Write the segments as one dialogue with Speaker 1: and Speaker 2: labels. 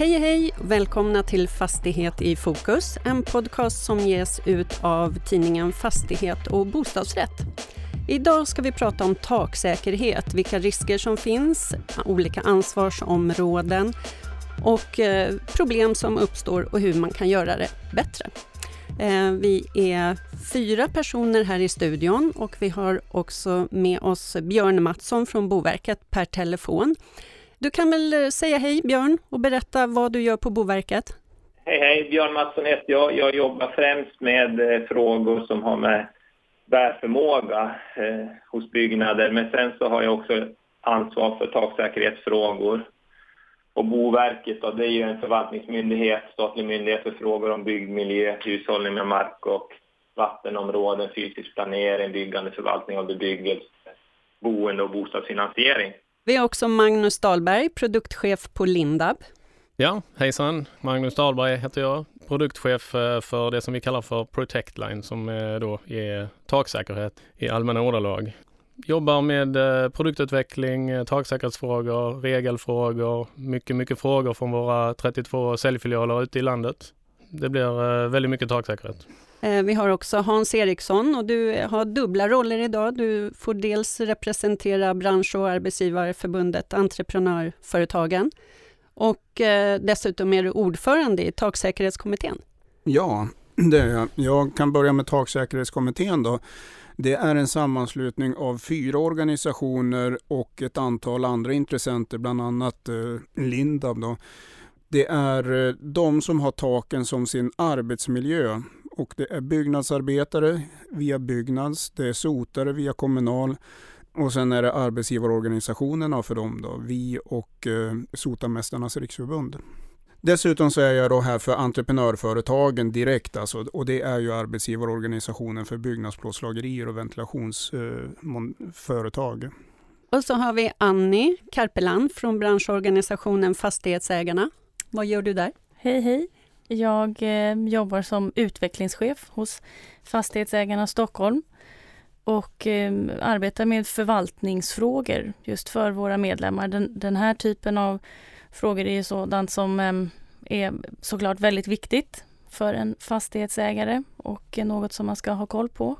Speaker 1: Hej hej! Välkomna till Fastighet i fokus, en podcast som ges ut av tidningen Fastighet och bostadsrätt. Idag ska vi prata om taksäkerhet, vilka risker som finns, olika ansvarsområden och eh, problem som uppstår och hur man kan göra det bättre. Eh, vi är fyra personer här i studion och vi har också med oss Björn Mattsson från Boverket per telefon. Du kan väl eh, säga hej Björn och berätta vad du gör på Boverket?
Speaker 2: Hej hej, Björn Mattsson heter jag. Jag jobbar främst med eh, frågor som har med bärförmåga eh, hos byggnader. Men sen så har jag också ansvar för taksäkerhetsfrågor. Och Boverket då, det är ju en förvaltningsmyndighet, statlig myndighet för frågor om byggmiljö, hushållning med mark och vattenområden, fysisk planering, byggande, förvaltning av bebyggelse, boende och bostadsfinansiering.
Speaker 1: Vi har också Magnus Dahlberg, produktchef på Lindab.
Speaker 3: Ja, hejsan! Magnus Dahlberg heter jag, produktchef eh, för det som vi kallar för Protectline, som eh, då är taksäkerhet i allmänna ordalag. Jobbar med eh, produktutveckling, taksäkerhetsfrågor, regelfrågor, mycket, mycket frågor från våra 32 säljfilialer ute i landet. Det blir väldigt mycket taksäkerhet.
Speaker 1: Eh, vi har också Hans Eriksson och du har dubbla roller idag. Du får dels representera bransch och arbetsgivarförbundet Entreprenörföretagen och eh, dessutom är du ordförande i taksäkerhetskommittén.
Speaker 4: Ja, det är jag. Jag kan börja med taksäkerhetskommittén då. Det är en sammanslutning av fyra organisationer och ett antal andra intressenter, bland annat eh, Lindab. Då. Det är de som har taken som sin arbetsmiljö och det är byggnadsarbetare via Byggnads, det är sotare via Kommunal och sen är det arbetsgivarorganisationerna för dem då, vi och eh, Sotarmästarnas riksförbund. Dessutom så är jag då här för entreprenörföretagen direkt alltså, och det är ju arbetsgivarorganisationen för byggnadsplåtslagerier och ventilationsföretag. Eh,
Speaker 1: och så har vi Annie Karpeland från branschorganisationen Fastighetsägarna. Vad gör du där?
Speaker 5: Hej hej! Jag eh, jobbar som utvecklingschef hos Fastighetsägarna Stockholm och eh, arbetar med förvaltningsfrågor just för våra medlemmar. Den, den här typen av frågor är sådant som eh, är såklart väldigt viktigt för en fastighetsägare och något som man ska ha koll på.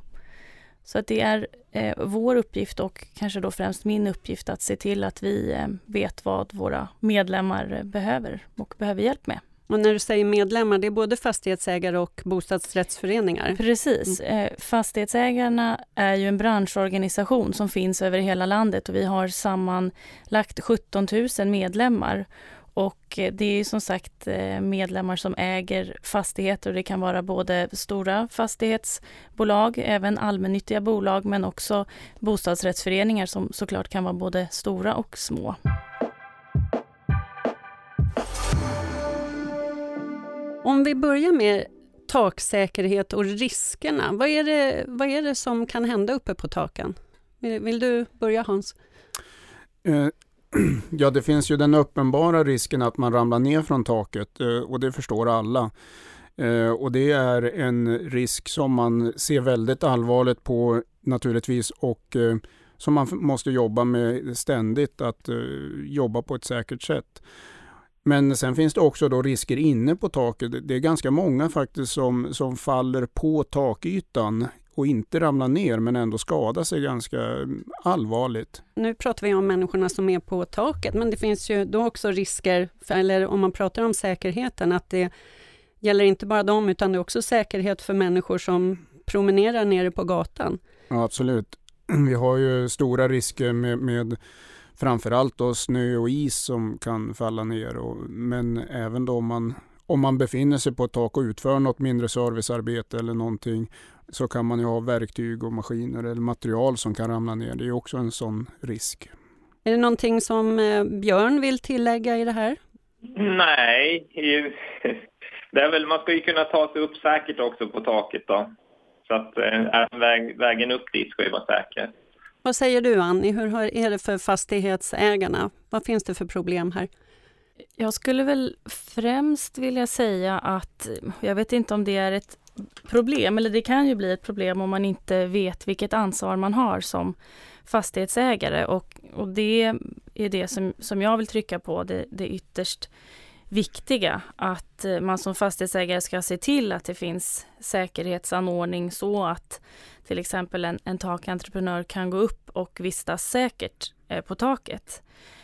Speaker 5: Så att det är eh, vår uppgift och kanske då främst min uppgift att se till att vi eh, vet vad våra medlemmar behöver och behöver hjälp med.
Speaker 1: Och när du säger medlemmar, det är både fastighetsägare och bostadsrättsföreningar?
Speaker 5: Precis. Mm. Eh, fastighetsägarna är ju en branschorganisation som finns över hela landet och vi har sammanlagt 17 000 medlemmar. Och eh, det är som sagt eh, medlemmar som äger fastigheter och det kan vara både stora fastighetsbolag, även allmännyttiga bolag men också bostadsrättsföreningar som såklart kan vara både stora och små.
Speaker 1: Om vi börjar med taksäkerhet och riskerna. Vad är det, vad är det som kan hända uppe på taken? Vill, vill du börja Hans?
Speaker 4: Eh, ja, det finns ju den uppenbara risken att man ramlar ner från taket eh, och det förstår alla. Eh, och det är en risk som man ser väldigt allvarligt på naturligtvis och eh, som man måste jobba med ständigt, att eh, jobba på ett säkert sätt. Men sen finns det också då risker inne på taket. Det är ganska många faktiskt som, som faller på takytan och inte ramlar ner men ändå skadar sig ganska allvarligt.
Speaker 1: Nu pratar vi om människorna som är på taket men det finns ju då också risker, för, eller om man pratar om säkerheten, att det gäller inte bara dem utan det är också säkerhet för människor som promenerar nere på gatan.
Speaker 4: Ja, absolut. Vi har ju stora risker med, med framförallt då snö och is som kan falla ner. Och, men även då om man, om man befinner sig på ett tak och utför något mindre servicearbete eller någonting så kan man ju ha verktyg och maskiner eller material som kan ramla ner. Det är också en sån risk.
Speaker 1: Är det någonting som eh, Björn vill tillägga i det här?
Speaker 2: Nej, det är väl, man ska ju kunna ta sig upp säkert också på taket då. Så att äh, vägen upp dit ska ju vara säker.
Speaker 1: Vad säger du Annie, hur är det för fastighetsägarna? Vad finns det för problem här?
Speaker 5: Jag skulle väl främst vilja säga att jag vet inte om det är ett problem, eller det kan ju bli ett problem om man inte vet vilket ansvar man har som fastighetsägare och, och det är det som, som jag vill trycka på, det, det ytterst viktiga. Att eh, man som fastighetsägare ska se till att det finns säkerhetsanordning så att till exempel en, en takentreprenör kan gå upp och vistas säkert eh, på taket.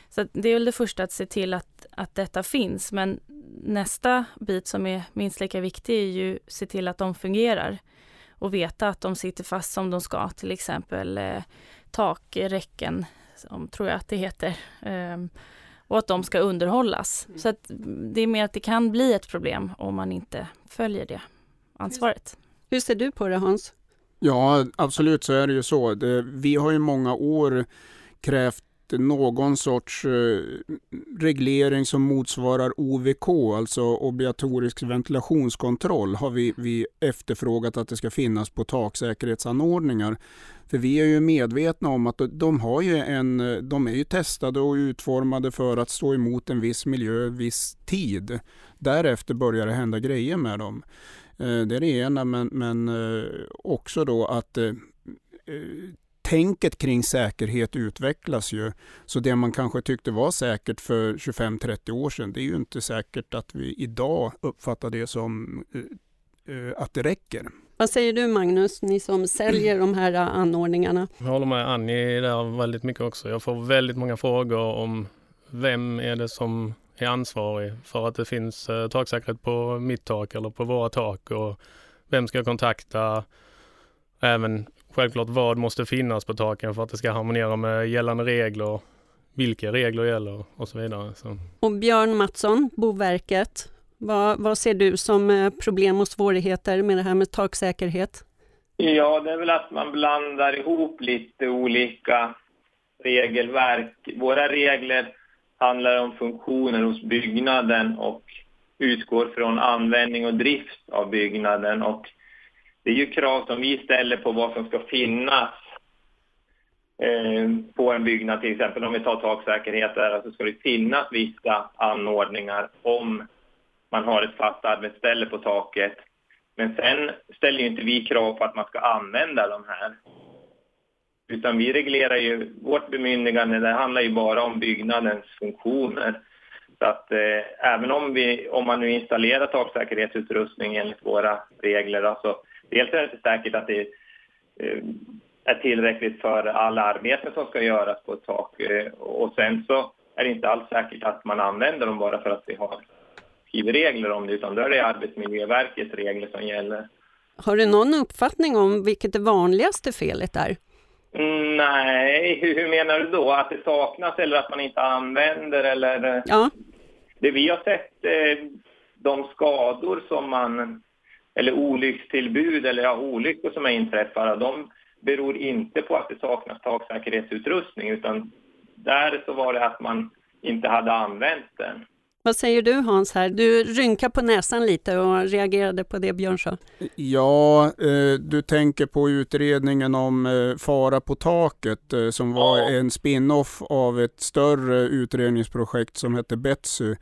Speaker 5: Så det är väl det första att se till att, att detta finns. Men nästa bit som är minst lika viktig är ju att se till att de fungerar och veta att de sitter fast som de ska, till exempel eh, takräcken, som tror jag att det heter. Eh, och att de ska underhållas. Mm. Så att det är mer att det kan bli ett problem om man inte följer det ansvaret.
Speaker 1: Hur ser du på det Hans?
Speaker 4: Ja, absolut så är det ju så. Det, vi har ju många år krävt någon sorts eh, reglering som motsvarar OVK, alltså obligatorisk ventilationskontroll, har vi, vi efterfrågat att det ska finnas på taksäkerhetsanordningar. För vi är ju medvetna om att de, har ju en, de är ju testade och utformade för att stå emot en viss miljö, viss tid. Därefter börjar det hända grejer med dem. Eh, det är det ena, men, men eh, också då att eh, eh, tänket kring säkerhet utvecklas ju. Så det man kanske tyckte var säkert för 25-30 år sedan, det är ju inte säkert att vi idag uppfattar det som uh, att det räcker.
Speaker 1: Vad säger du Magnus, ni som säljer de här anordningarna?
Speaker 3: Jag håller med Annie där väldigt mycket också. Jag får väldigt många frågor om vem är det som är ansvarig för att det finns eh, taksäkerhet på mitt tak eller på våra tak och vem ska jag kontakta? Även självklart vad måste finnas på taken för att det ska harmonera med gällande regler, vilka regler gäller och så vidare. Så.
Speaker 1: Och Björn Mattsson, Boverket, vad, vad ser du som eh, problem och svårigheter med det här med taksäkerhet?
Speaker 2: Ja, det är väl att man blandar ihop lite olika regelverk. Våra regler handlar om funktioner hos byggnaden och utgår från användning och drift av byggnaden. Och det är ju krav som vi ställer på vad som ska finnas eh, på en byggnad, till exempel om vi tar taksäkerhet där, så ska det finnas vissa anordningar om man har ett fast arbetsställe på taket. Men sen ställer ju inte vi krav på att man ska använda de här. Utan vi reglerar ju, vårt bemyndigande det handlar ju bara om byggnadens funktioner. Så att eh, även om, vi, om man nu installerar taksäkerhetsutrustning enligt våra regler, alltså, dels är det inte säkert att det eh, är tillräckligt för alla arbeten som ska göras på ett tak. Eh, och sen så är det inte alls säkert att man använder dem bara för att vi har regler om det, utan då är det Arbetsmiljöverkets regler som gäller.
Speaker 1: Har du någon uppfattning om vilket det vanligaste felet är?
Speaker 2: Mm, nej, hur, menar du då? Att det saknas eller att man inte använder eller?
Speaker 1: Ja.
Speaker 2: Det vi har sett, eh, de skador som man, eller olyckstillbud eller ja, olyckor som är inträffade, de beror inte på att det saknas taksäkerhetsutrustning utan där så var det att man inte hade använt den.
Speaker 1: Vad säger du Hans här? Du rynkar på näsan lite och reagerade på det Björn sa.
Speaker 4: Ja, eh, du tänker på utredningen om eh, fara på taket eh, som var en spin-off av ett större utredningsprojekt som hette Betsy.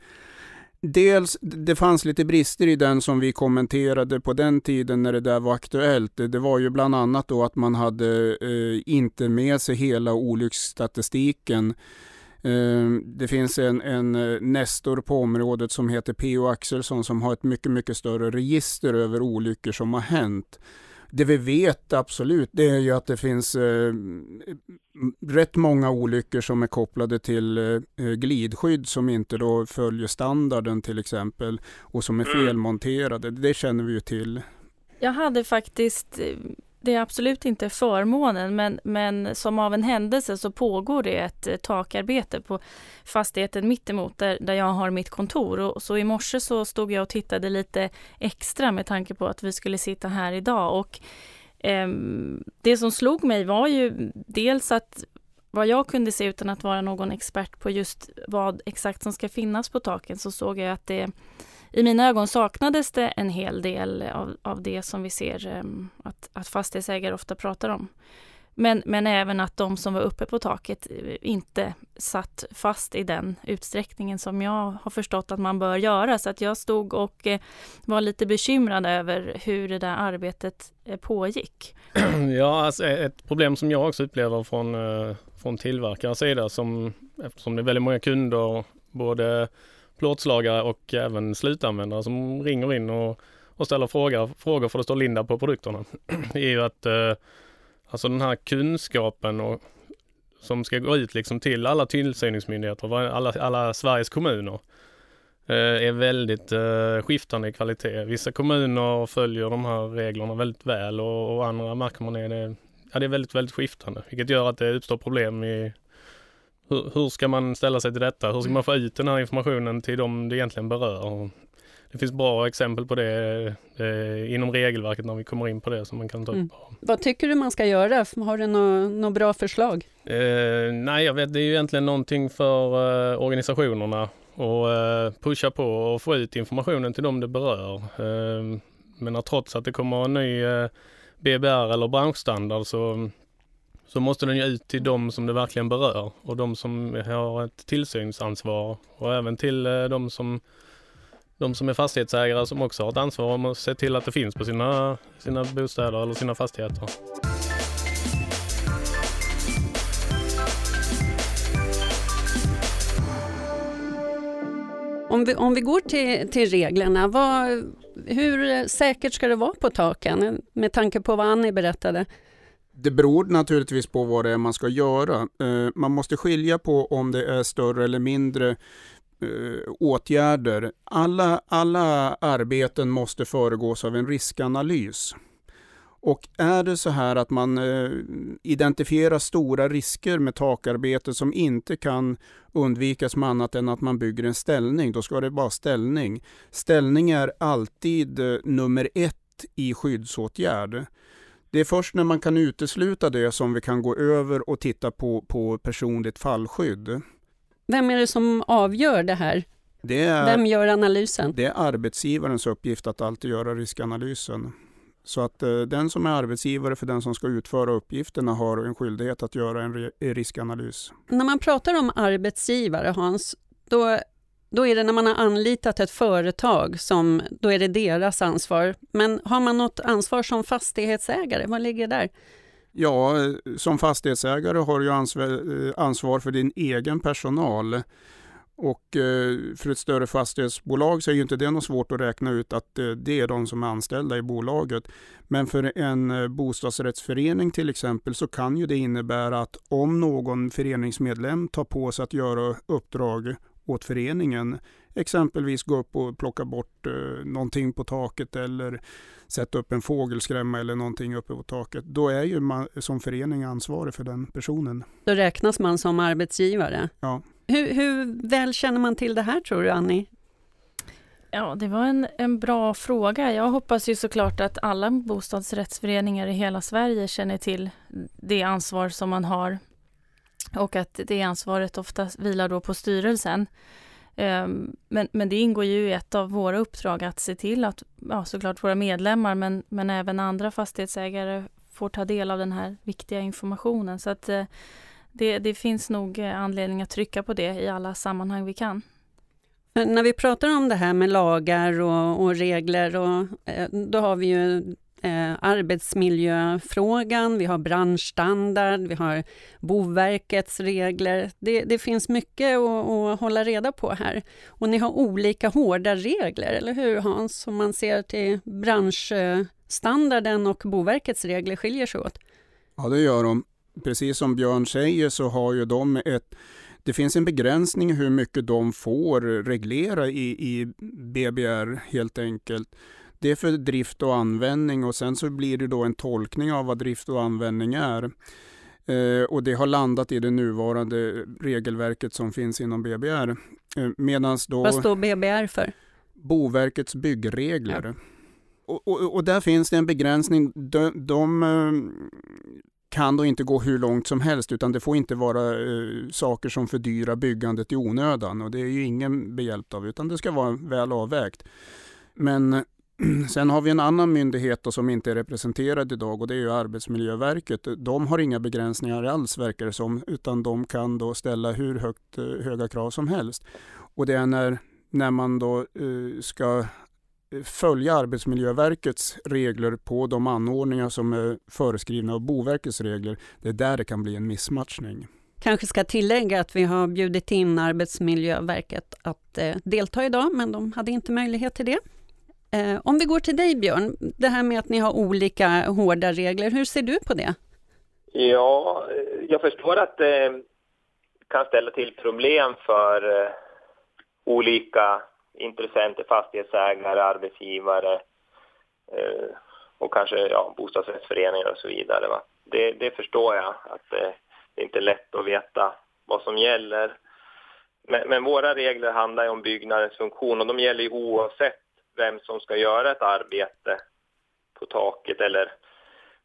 Speaker 4: Dels, det fanns lite brister i den som vi kommenterade på den tiden när det där var aktuellt. Det var ju bland annat då att man hade eh, inte med sig hela olycksstatistiken eh, det finns en, en eh, Nestor på området som heter P.O. Axelsson som har ett mycket, mycket större register över olyckor som har hänt. Det vi vet absolut, det är ju att det finns eh, rätt många olyckor som är kopplade till eh, glidskydd som inte då följer standarden till exempel och som är mm. felmonterade. Det känner vi ju till.
Speaker 5: Jag hade faktiskt det är absolut inte förmånen men, men som av en händelse så pågår det ett eh, takarbete på fastigheten mittemot där, där jag har mitt kontor. Och, så i morse så stod jag och tittade lite extra med tanke på att vi skulle sitta här idag. Och, eh, det som slog mig var ju dels att vad jag kunde se utan att vara någon expert på just vad exakt som ska finnas på taken så såg jag att det i mina ögon saknades det en hel del av, av det som vi ser ehm, att, att fastighetsägare ofta pratar om. Men, men även att de som var uppe på taket eh, inte satt fast i den utsträckningen som jag har förstått att man bör göra. Så att jag stod och eh, var lite bekymrad över hur det där arbetet eh, pågick.
Speaker 3: Ja, alltså ett problem som jag också upplever från, från tillverkarens sida som eftersom det är väldigt många kunder både plåtslagare och även slutanvändare som ringer in och, och ställer frågor, frågor för det står Linda på produkterna. Det är ju att eh, alltså den här kunskapen och, som ska gå ut liksom till alla tillsyningsmyndigheter, alla, alla Sveriges kommuner eh, är väldigt eh, skiftande i kvalitet. Vissa kommuner följer de här reglerna väldigt väl och, och andra märker man är det, ja, det är väldigt, väldigt skiftande, vilket gör att det uppstår problem i hur, hur, ska man ställa sig till detta? Hur ska man få ut den här informationen till dem det egentligen berör? Det finns bra exempel på det eh, inom regelverket när vi kommer in på det som man kan ta upp. Mm.
Speaker 1: Vad tycker du man ska göra? Har du några nå bra förslag?
Speaker 3: Eh, nej, jag vet, det är ju egentligen någonting för eh, organisationerna att eh, pusha på och få ut informationen till dem det berör. Eh, men trots att det kommer en ny eh, BBR eller branschstandard så så måste den ju ut till de som det verkligen berör och de som har ett tillsynsansvar och även till eh, de som, de som är fastighetsägare som också har ett ansvar om att se till att det finns på sina, sina bostäder eller sina fastigheter.
Speaker 1: Om vi, om vi går till, till reglerna, vad, hur säkert ska det vara på taken med tanke på vad Annie berättade?
Speaker 4: Det beror naturligtvis på vad det är man ska göra. Eh, man måste skilja på om det är större eller mindre eh, åtgärder. Alla, alla arbeten måste föregås av en riskanalys. Och är det så här att man eh, identifierar stora risker med takarbete som inte kan undvikas med annat än att man bygger en ställning, då ska det vara ställning. Ställning är alltid nummer ett i skyddsåtgärd. Det är först när man kan utesluta det som vi kan gå över och titta på, på personligt fallskydd.
Speaker 1: Vem är det som avgör det här? Det är, Vem gör analysen?
Speaker 4: Det är arbetsgivarens uppgift att alltid göra riskanalysen. Så att eh, den som är arbetsgivare för den som ska utföra uppgifterna har en skyldighet att göra en riskanalys.
Speaker 1: När man pratar om arbetsgivare, Hans, då då är det när man har anlitat ett företag som då är det deras ansvar. Men har man något ansvar som fastighetsägare? Vad ligger där?
Speaker 4: Ja, som fastighetsägare har du ansvar eh, för din egen personal. Och eh, för ett större fastighetsbolag så är ju inte det något svårt att räkna ut att eh, det är de som är anställda i bolaget. Men för en bostadsrättsförening till exempel så kan ju det innebära att om någon föreningsmedlem tar på sig att göra uppdrag åt föreningen. Exempelvis gå upp och plocka bort eh, någonting på taket eller sätta upp en fågelskrämma eller någonting uppe på taket. Då är ju man som förening ansvarig för den personen.
Speaker 1: Då räknas man som arbetsgivare?
Speaker 4: Ja.
Speaker 1: Hur, hur väl känner man till det här tror du Annie?
Speaker 5: Ja, det var en, en bra fråga. Jag hoppas ju såklart att alla bostadsrättsföreningar i hela Sverige känner till det ansvar som man har och att det ansvaret ofta vilar då på styrelsen. Ehm, men, men det ingår ju i ett av våra uppdrag att se till att ja, såklart våra medlemmar men, men även andra fastighetsägare får ta del av den här viktiga informationen. Så att eh, det, det finns nog eh, anledning att trycka på det i alla sammanhang vi kan.
Speaker 1: Men när vi pratar om det här med lagar och, och regler, och, eh, då har vi ju eh, arbetsmiljöfrågan, vi har branschstandard, vi har Boverkets regler. Det, det finns mycket att, att, hålla reda på här. Och ni har olika hårda regler, eller hur Hans? Om man ser till branschstandarden och Boverkets regler skiljer sig åt.
Speaker 4: Ja, det gör de. Precis som Björn säger så har ju de ett det finns en begränsning hur mycket de får reglera i, i BBR helt enkelt. Det är för drift och användning och sen så blir det då en tolkning av vad drift och användning är. Eh, och det har landat i det nuvarande regelverket som finns inom BBR. Eh, medans då,
Speaker 1: vad står BBR för?
Speaker 4: Boverkets byggregler. Ja. Och, och, och, där finns det en begränsning. De, de eh, kan då inte gå hur långt som helst utan det får inte vara eh, saker som fördyrar byggandet i onödan och det är ju ingen behjälpt av utan det ska vara väl avvägt. Men Sen har vi en annan myndighet som inte är representerad idag och det är ju Arbetsmiljöverket. De har inga begränsningar alls verkar det som utan de kan då ställa hur högt, eh, höga krav som helst. Och det är när, när man då eh, ska eh, följa Arbetsmiljöverkets regler på de anordningar som är föreskrivna av Boverkets regler. Det är där det kan bli en missmatchning.
Speaker 1: Kanske ska tillägga att vi har bjudit in Arbetsmiljöverket att delta idag, men de hade inte möjlighet till det. Eh, om vi går till dig Björn, det här med att ni har olika hårda regler, hur ser du på det?
Speaker 2: Ja, eh, jag förstår att det kan ställa till problem för eh, olika intressenter, fastighetsägare, arbetsgivare eh, och kanske ja, bostadsrättsföreningar och så vidare. Va? Det, det förstår jag, att det, det är inte är lätt att veta vad som gäller. Men, men, våra regler handlar om byggnadens funktion och de gäller ju oavsett vem som ska göra ett arbete på taket eller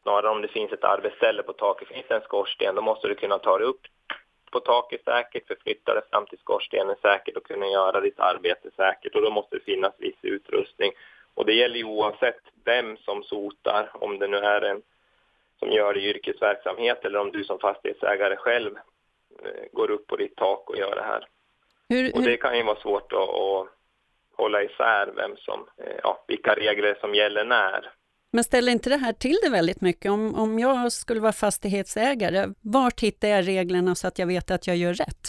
Speaker 2: snarare om det finns ett arbetsställe på taket, finns det en skorsten, då måste du kunna ta dig upp på taket säkert, förflytta dig fram till skorstenen säkert och kunna göra ditt arbete säkert och då måste det finnas viss utrustning. Och det gäller ju oavsett vem som sotar, om det nu är en som gör det i yrkesverksamhet eller om du som fastighetsägare själv eh, går upp på ditt tak och gör det här. Hur, och det kan ju vara svårt att, att hålla isär vem som, eh, ja, vilka regler som gäller när.
Speaker 1: Men ställer inte det här till det väldigt mycket? Om, om jag skulle vara fastighetsägare, vart hittar jag reglerna så att jag vet att jag gör rätt?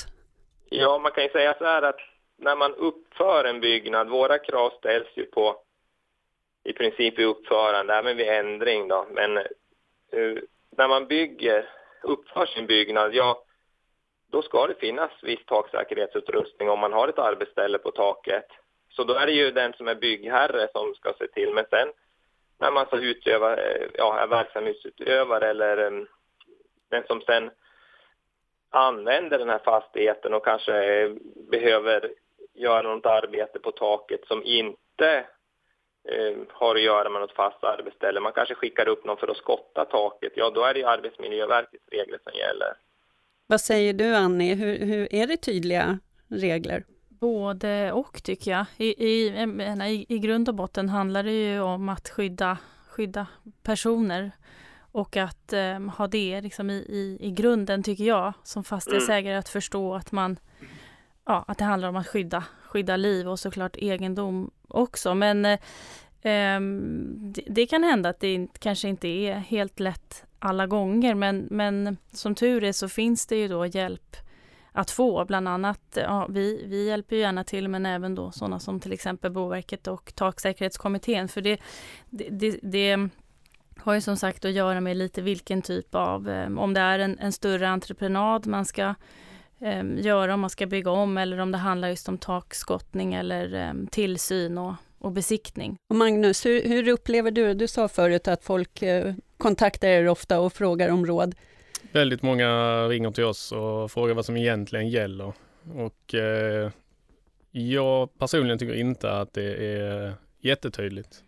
Speaker 2: Ja, man kan ju säga så här att när man uppför en byggnad, våra krav ställs ju på i princip i uppförande, även vid ändring då, men uh, när man bygger, uppför sin byggnad, ja, då ska det finnas viss taksäkerhetsutrustning om man har ett arbetsställe på taket. Så då är det ju den som är byggherre som ska se till, men sen när man så utöva, eh, ja, är verksamhetsutövare eller um, den som sen använder den här fastigheten och kanske eh, behöver göra något arbete på taket som inte eh, har att göra med något fast arbetsställe. Man kanske skickar upp någon för att skotta taket. Ja, då är det Arbetsmiljöverkets regler som gäller.
Speaker 1: Vad säger du, Annie? Hur, hur är det tydliga regler?
Speaker 5: Både och tycker jag. I, i, i, I grund och botten handlar det ju om att skydda, skydda personer och att eh, ha det liksom i, i, i grunden tycker jag som fastighetsägare att förstå att man ja, att det handlar om att skydda, skydda liv och såklart egendom också. Men eh, ehm, det, det, kan hända att det kanske inte är helt lätt alla gånger men, men som tur är så finns det ju då hjälp att få. Bland annat, ja, vi, vi hjälper ju gärna till men även då sådana som till exempel Boverket och Taksäkerhetskommittén. För det, det, det, det har ju som sagt att göra med lite vilken typ av, eh, om det är en, en större entreprenad man ska eh, göra, om man ska bygga om eller om det handlar just om takskottning eller eh, tillsyn och, och besiktning.
Speaker 1: Och Magnus, hur, hur upplever du Du sa förut att folk eh, kontaktar er ofta och frågar om råd.
Speaker 3: Väldigt många ringer till oss och frågar vad som egentligen gäller. Och eh, jag personligen tycker inte att det är jättetydligt.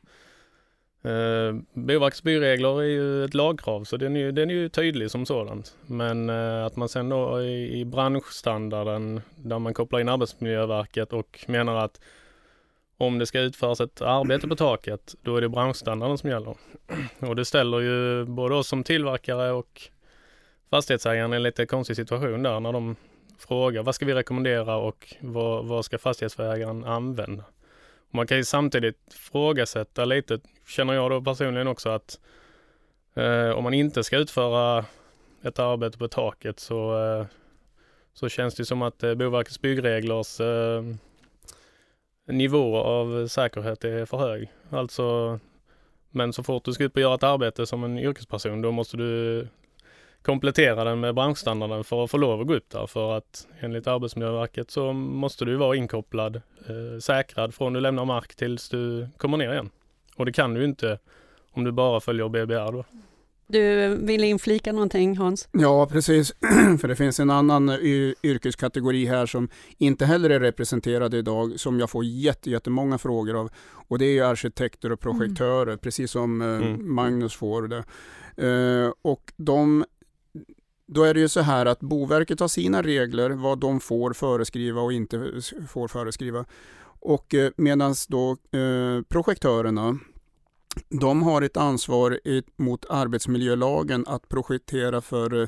Speaker 3: Eh, Boverkets byregler är ju ett lagkrav så den är, den är ju tydlig som sådant. Men eh, att man sen då i, i branschstandarden där man kopplar in Arbetsmiljöverket och menar att om det ska utföras ett arbete på taket, då är det branschstandarden som gäller. Och det ställer ju både oss som tillverkare och fastighetsägaren i en lite konstig situation där när de frågar vad ska vi rekommendera och vad, vad ska fastighetsägaren använda? Man kan ju samtidigt frågasätta lite, känner jag då personligen också att eh, om man inte ska utföra ett arbete på taket så, eh, så känns det som att eh, Boverkets byggreglers eh, nivå av säkerhet är för hög. Alltså, men så fort du ska ut och göra ett arbete som en yrkesperson då måste du komplettera den med branschstandarden för att få lov att gå upp där. För att enligt Arbetsmiljöverket så måste du vara inkopplad, eh, säkrad från du lämnar mark tills du kommer ner igen. Och det kan du inte om du bara följer BBR då.
Speaker 1: Du vill inflika någonting Hans?
Speaker 4: Ja precis, för det finns en annan yrkeskategori här som inte heller är representerad idag som jag får jättemånga frågor av och det är arkitekter och projektörer mm. precis som eh, mm. Magnus får det. Uh, och de då är det ju så här att Boverket har sina regler vad de får föreskriva och inte får föreskriva. Och eh, medan då eh, projektörerna de har ett ansvar mot arbetsmiljölagen att projektera för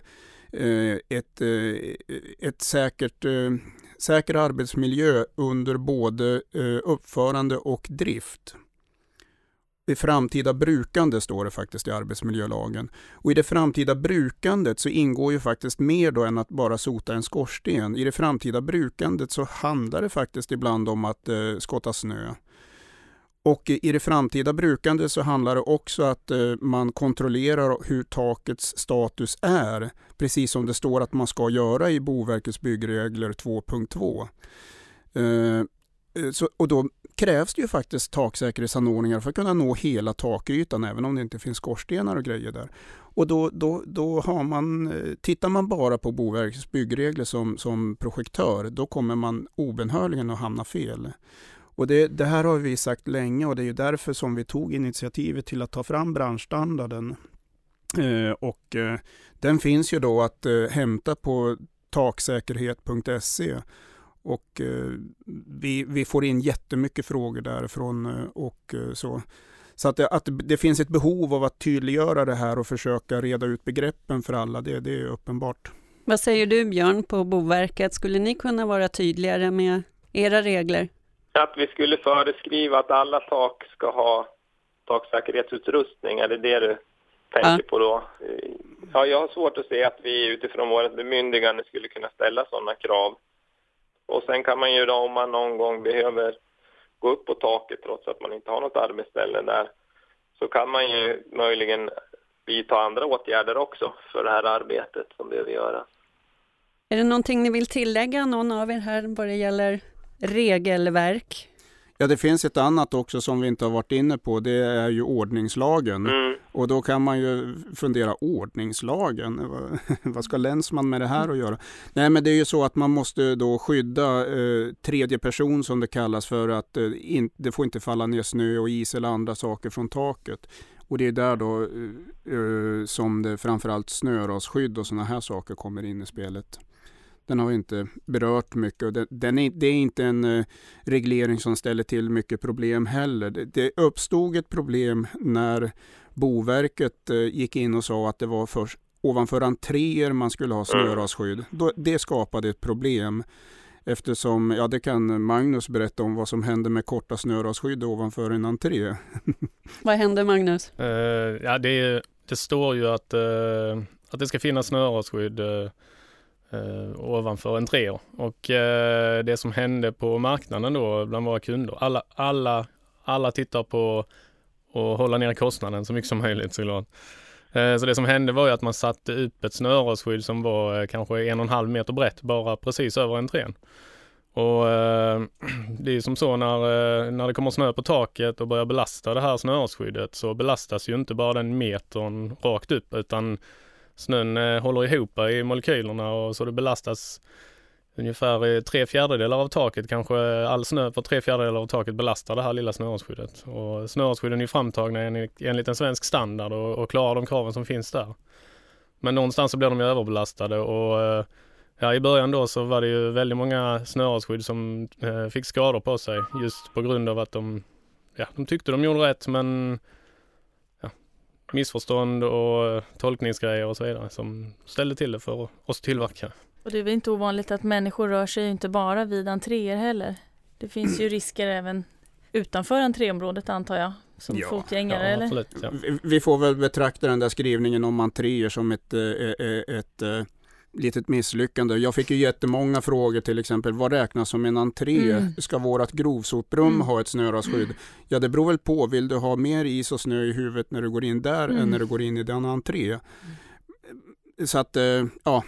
Speaker 4: eh, ett, eh, ett säkert, eh, säker arbetsmiljö under både uppförande och drift. Det framtida brukande står det faktiskt i arbetsmiljölagen. Och i det framtida brukandet så ingår ju faktiskt mer då än att bara sota en skorsten. I det framtida brukandet så handlar det faktiskt ibland om att eh, skotta snö. Och i det framtida brukandet så handlar det också att eh, man kontrollerar hur takets status är. Precis som det står att man ska göra i Boverkets byggregler 2.2. Eh, eh, så, och då krävs det ju faktiskt taksäkerhetsanordningar för att kunna nå hela takytan även om det inte finns skorstenar och grejer där. Och då, då, då har man, eh, tittar man bara på Boverkets byggregler som, som projektör då kommer man obenhörligen att hamna fel. Och det, det, här har vi sagt länge och det är därför som vi tog initiativet till att ta fram branschstandarden. Eh, och eh, den finns ju då att eh, hämta på taksäkerhet.se och eh, vi, vi får in jättemycket frågor därifrån eh, och eh, så. Så att det, att det finns ett behov av att tydliggöra det här och försöka reda ut begreppen för alla, det, det är uppenbart.
Speaker 1: Vad säger du Björn på Boverket, skulle ni kunna vara tydligare med era regler?
Speaker 2: Att vi skulle föreskriva att alla tak ska ha taksäkerhetsutrustning, är det det du tänker ja. på då? Ja, jag har svårt att se att vi utifrån vårt bemyndigande skulle kunna ställa sådana krav. Och sen kan man ju då om man någon gång behöver gå upp på taket trots att man inte har något arbetsställe där så kan man ju möjligen vidta andra åtgärder också för det här arbetet som behöver göras.
Speaker 1: Är det någonting ni vill tillägga, någon av er här, vad det gäller regelverk?
Speaker 4: Ja, det finns ett annat också som vi inte har varit inne på. Det är ju ordningslagen. Mm. Och då kan man ju fundera, ordningslagen? Vad ska länsman med det här att göra? Nej, men det är ju så att man måste då skydda eh, tredje person som det kallas för att eh, in, det får inte falla ner snö och is eller andra saker från taket. Och det är där då eh, eh som det framförallt snörasskydd och sådana här saker kommer in i spelet. Den har inte berört mycket och den, den är, det är inte en uh, reglering som ställer till mycket problem heller. Det, det uppstod ett problem när Boverket uh, gick in och sa att det var först ovanför entréer man skulle ha snörasskydd. Då, det skapade ett problem. Eftersom, ja det kan Magnus berätta om vad som händer med korta snörasskydd ovanför en entré.
Speaker 1: vad händer Magnus?
Speaker 3: Uh, ja det, det, står ju att, uh, att det ska finnas snörasskydd uh, eh, ovanför entréer. Och eh, det som hände på marknaden då bland våra kunder, alla, alla, alla tittar på att hålla ner kostnaden så mycket som möjligt såklart. Eh, så det som hände var ju att man satte upp ett snörosskydd som var eh, kanske en och en halv meter brett bara precis över entrén. Och eh, det är som så när, eh, när det kommer snö på taket och börjar belasta det här snöskyddet så belastas ju inte bara den metern rakt upp utan snön eh, håller ihop i molekylerna och så det belastas ungefär tre fjärdedelar av taket, kanske all snö på tre fjärdedelar av taket belastar det här lilla snöårsskyddet. Och snöårsskydden är framtagna enligt, enligt en svensk standard och, och klarar de kraven som finns där. Men någonstans så blir de ju överbelastade och eh, ja, i början då så var det ju väldigt många snöårsskydd som eh, fick skador på sig just på grund av att de, ja, de tyckte de gjorde rätt men missförstånd och tolkningsgrejer och så vidare som ställde till det för oss tillverkare.
Speaker 5: Och det är väl inte ovanligt att människor rör sig inte bara vid entréer heller. Det finns ju risker även utanför entréområdet antar jag, som ja, fotgängare ja, eller? Absolut,
Speaker 4: ja. Vi får väl betrakta den där skrivningen om entréer som ett, eh, eh, ett, ett eh, litet misslyckande. Jag fick ju jättemånga frågor till exempel, vad räknas som en entré? Mm. Ska vårt grovsoprum mm. ha ett snörasskydd? Ja, det beror väl på. Vill du ha mer is och snö i huvudet när du går in där mm. än när du går in i den entré? Så att, eh, ja,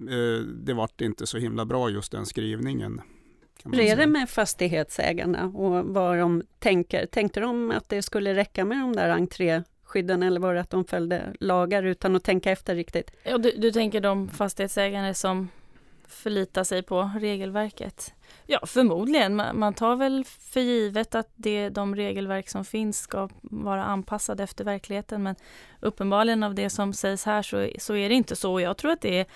Speaker 4: eh, det vart inte så himla bra just den skrivningen.
Speaker 1: Hur är det med fastighetsägarna och vad de tänker? Tänkte de att det skulle räcka med de där entré skydden eller var det att de följde lagar utan att tänka efter riktigt?
Speaker 5: Ja, du, du tänker de fastighetsägare som förlitar sig på regelverket? Ja, förmodligen. Man tar väl för givet att det, de regelverk som finns ska vara anpassade efter verkligheten. Men uppenbarligen av det som sägs här så, så är det inte så. Jag tror att det är,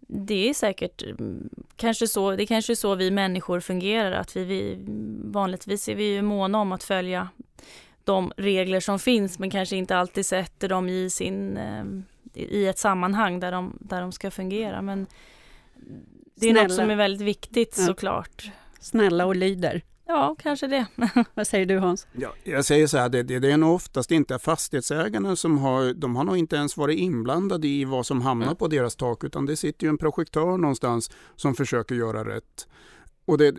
Speaker 5: det är säkert mm, kanske så, det kanske är så vi människor fungerar. Att vi, vi vanligtvis är vi ju måna om att följa de regler som finns men kanske inte alltid sätter dem i, sin, eh, i ett sammanhang där de, där de ska fungera. Men det är Snälla. något som är väldigt viktigt ja. såklart.
Speaker 1: Snälla och lyder.
Speaker 5: Ja, kanske det.
Speaker 1: Vad säger du Hans?
Speaker 4: Ja, jag säger så här, det, det, det, är nog oftast inte fastighetsägarna som har, de har nog inte ens varit inblandade i vad som hamnar mm. på deras tak, utan det sitter ju en projektör någonstans som försöker göra rätt. Och det,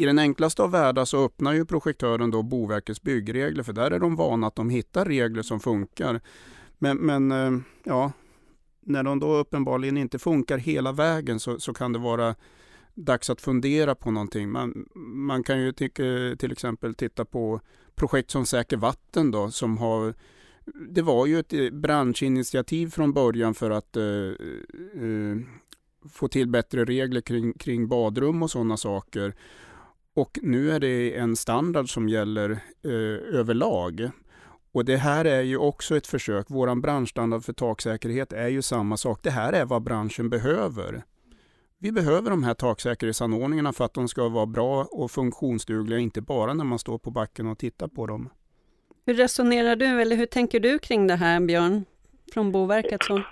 Speaker 4: i den enklaste av världar så öppnar ju projektören då Boverkets byggregler, för där är de vana att de hittar regler som funkar. Men, men eh, ja, när de då uppenbarligen inte funkar hela vägen så, så kan det vara dags att fundera på någonting. Man, man kan ju tycka, eh, till exempel titta på projekt som Säker vatten då, som har det var ju ett eh, branschinitiativ från början för att eh, eh, få till bättre regler kring, kring badrum och sådana saker. Och nu är det en standard som gäller uh, överlag. Och det här är ju också ett försök. Våran branschstandard för taksäkerhet är ju samma sak. Det här är vad branschen behöver. Vi behöver de här taksäkerhetsanordningarna för att de ska vara bra och funktionsdugliga, inte bara när man står på backen och tittar på dem.
Speaker 1: Hur resonerar du, eller hur tänker du kring det här, Björn, från Boverket? Så?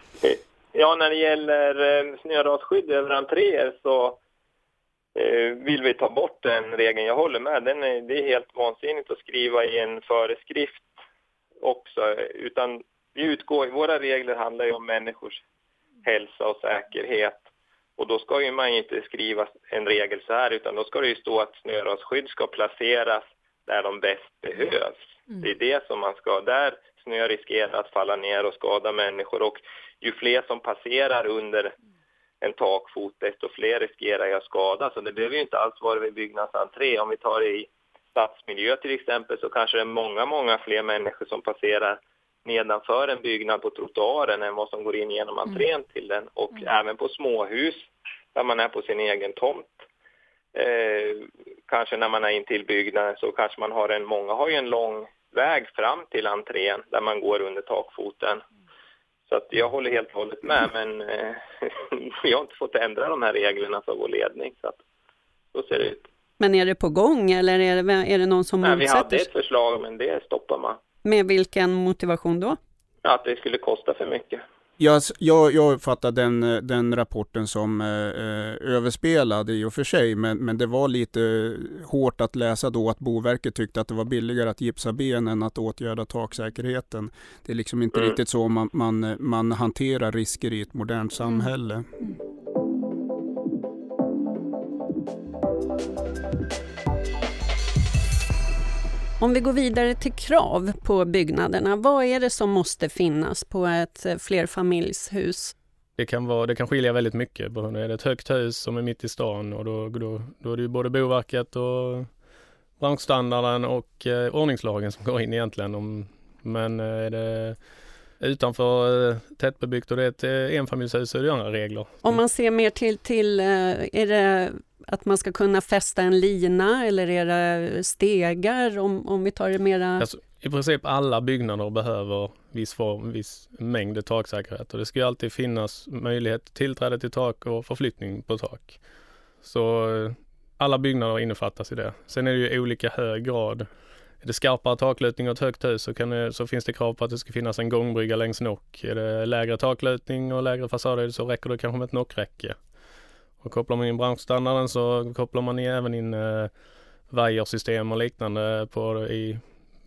Speaker 2: Ja, när det gäller eh, snörasskydd över entréer så eh, vill vi ta bort den regeln. Jag håller med, den är, det är helt vansinnigt att skriva i en föreskrift också, utan vi utgår, våra regler handlar ju om människors hälsa och säkerhet och då ska ju man inte skriva en regel så här utan då ska det ju stå att snörasskydd ska placeras där de bäst behövs. Mm. Det är det som man ska, där snö riskerar att falla ner och skada människor och ju fler som passerar under en takfot desto fler riskerar ju att skada. Så det behöver ju inte alls vara vid byggnadsentré. Om vi tar det i stadsmiljö till exempel så kanske det är många, många fler människor som passerar nedanför en byggnad på trottoaren än vad som går in genom mm. entrén till den. Och mm. även på småhus där man är på sin egen tomt. Eh, kanske när man är in till byggnaden så kanske man har en, många har ju en lång väg fram till entrén där man går under takfoten. Så att jag håller helt och hållet med men eh, vi har inte fått ändra de här reglerna för vår ledning så att så ser det ut.
Speaker 1: Men är det på gång eller är det, är det någon som
Speaker 2: Nej,
Speaker 1: motsätter
Speaker 2: sig? Vi hade ett förslag men det stoppar man.
Speaker 1: Med vilken motivation då?
Speaker 2: Att det skulle kosta för mycket.
Speaker 4: Jag, jag, jag uppfattar den, den rapporten som eh, överspelad i och för sig, men, men det var lite hårt att läsa då att Boverket tyckte att det var billigare att gipsa ben än att åtgärda taksäkerheten. Det är liksom inte mm. riktigt så man, man, man hanterar risker i ett modernt samhälle. Mm.
Speaker 1: Om vi går vidare till krav på byggnaderna, vad är det som måste finnas på ett eh, flerfamiljshus?
Speaker 3: Det kan, vara, det kan skilja väldigt mycket. Är det ett högt hus som är mitt i stan och då, då, då är det ju både Boverket och branschstandarden och eh, ordningslagen som går in egentligen. Om, men eh, är det utanför eh, tättbebyggt och det är ett enfamiljshus så är det andra regler.
Speaker 1: Om man ser mer till, till är det att man ska kunna fästa en lina eller är det stegar om, om vi tar det mera?
Speaker 3: Alltså, I princip alla byggnader behöver viss form, viss mängd taksäkerhet och det ska ju alltid finnas möjlighet tillträde till tak och förflyttning på tak. Så eh, alla byggnader innefattas i det. Sen är det ju olika hög grad. Är det skarpare taklutning och ett högt hus så, kan det, så finns det krav på att det ska finnas en gångbrygga längs nock. Är det lägre taklutning och lägre fasader så räcker det kanske med ett nockräcke. Och kopplar man in branschstandarden så kopplar man även in eh, vajersystem och liknande på i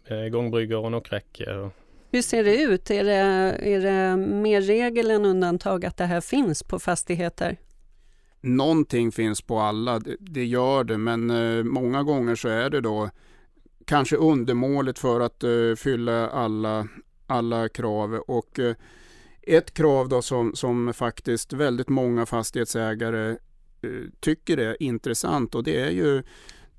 Speaker 3: eh, gångbryggor och nockräcke.
Speaker 1: Hur ser det ut? Är det, är det mer regel än undantag att det här finns på fastigheter?
Speaker 4: Någonting finns på alla, det, det gör det, men eh, många gånger så är det då kanske undermåligt för att uh, fylla alla, alla krav. Och uh, ett krav då som, som faktiskt väldigt många fastighetsägare uh, tycker är intressant och det är ju